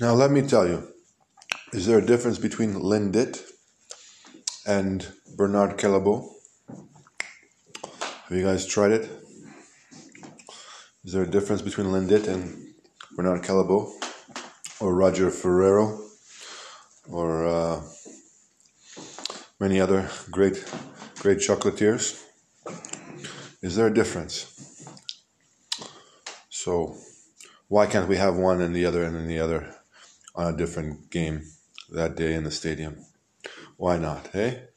Now, let me tell you, is there a difference between Lindt and Bernard Callebaut? Have you guys tried it? Is there a difference between Lindt and Bernard Callebaut? Or Roger Ferrero? Or uh, many other great, great chocolatiers? Is there a difference? So, why can't we have one and the other and then the other on a different game that day in the stadium? Why not, hey?